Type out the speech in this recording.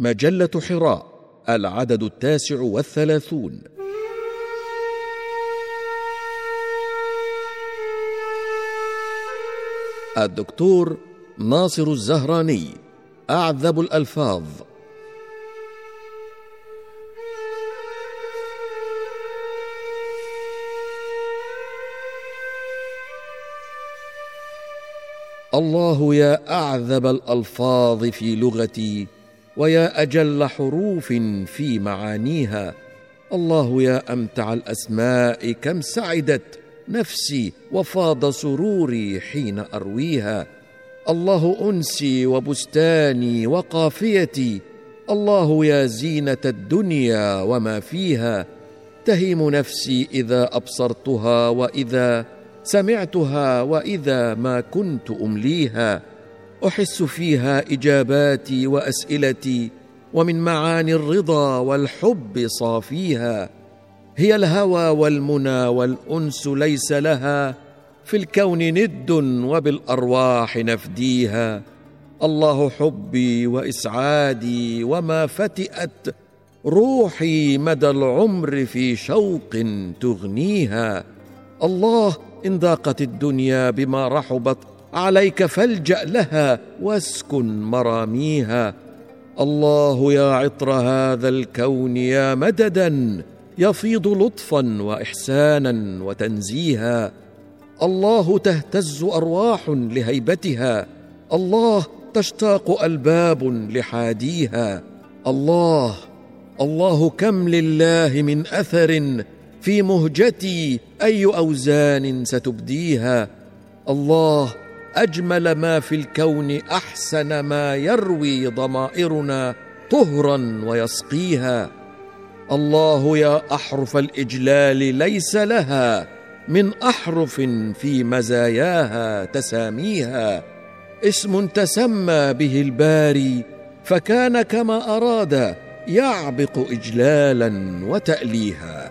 مجلة حراء العدد التاسع والثلاثون. الدكتور ناصر الزهراني أعذب الألفاظ. الله يا أعذب الألفاظ في لغتي. ويا أجل حروف في معانيها. الله يا أمتع الأسماء كم سعدت نفسي وفاض سروري حين أرويها. الله أنسي وبستاني وقافيتي. الله يا زينة الدنيا وما فيها. تهيم نفسي إذا أبصرتها وإذا سمعتها وإذا ما كنت أمليها. أحس فيها إجاباتي وأسئلتي ومن معاني الرضا والحب صافيها. هي الهوى والمنى والأنس ليس لها في الكون ند وبالأرواح نفديها. الله حبي وإسعادي وما فتئت روحي مدى العمر في شوق تغنيها. الله إن ضاقت الدنيا بما رحبت عليك فالجأ لها واسكن مراميها. الله يا عطر هذا الكون يا مددا يفيض لطفا واحسانا وتنزيها. الله تهتز أرواح لهيبتها الله تشتاق ألباب لحاديها. الله الله كم لله من أثر في مهجتي أي أوزان ستبديها. الله أجمل ما في الكون أحسن ما يروي ضمائرنا طهرا ويسقيها. الله يا أحرف الإجلال ليس لها من أحرف في مزاياها تساميها. اسم تسمى به الباري فكان كما أراد يعبق اجلالا وتأليها.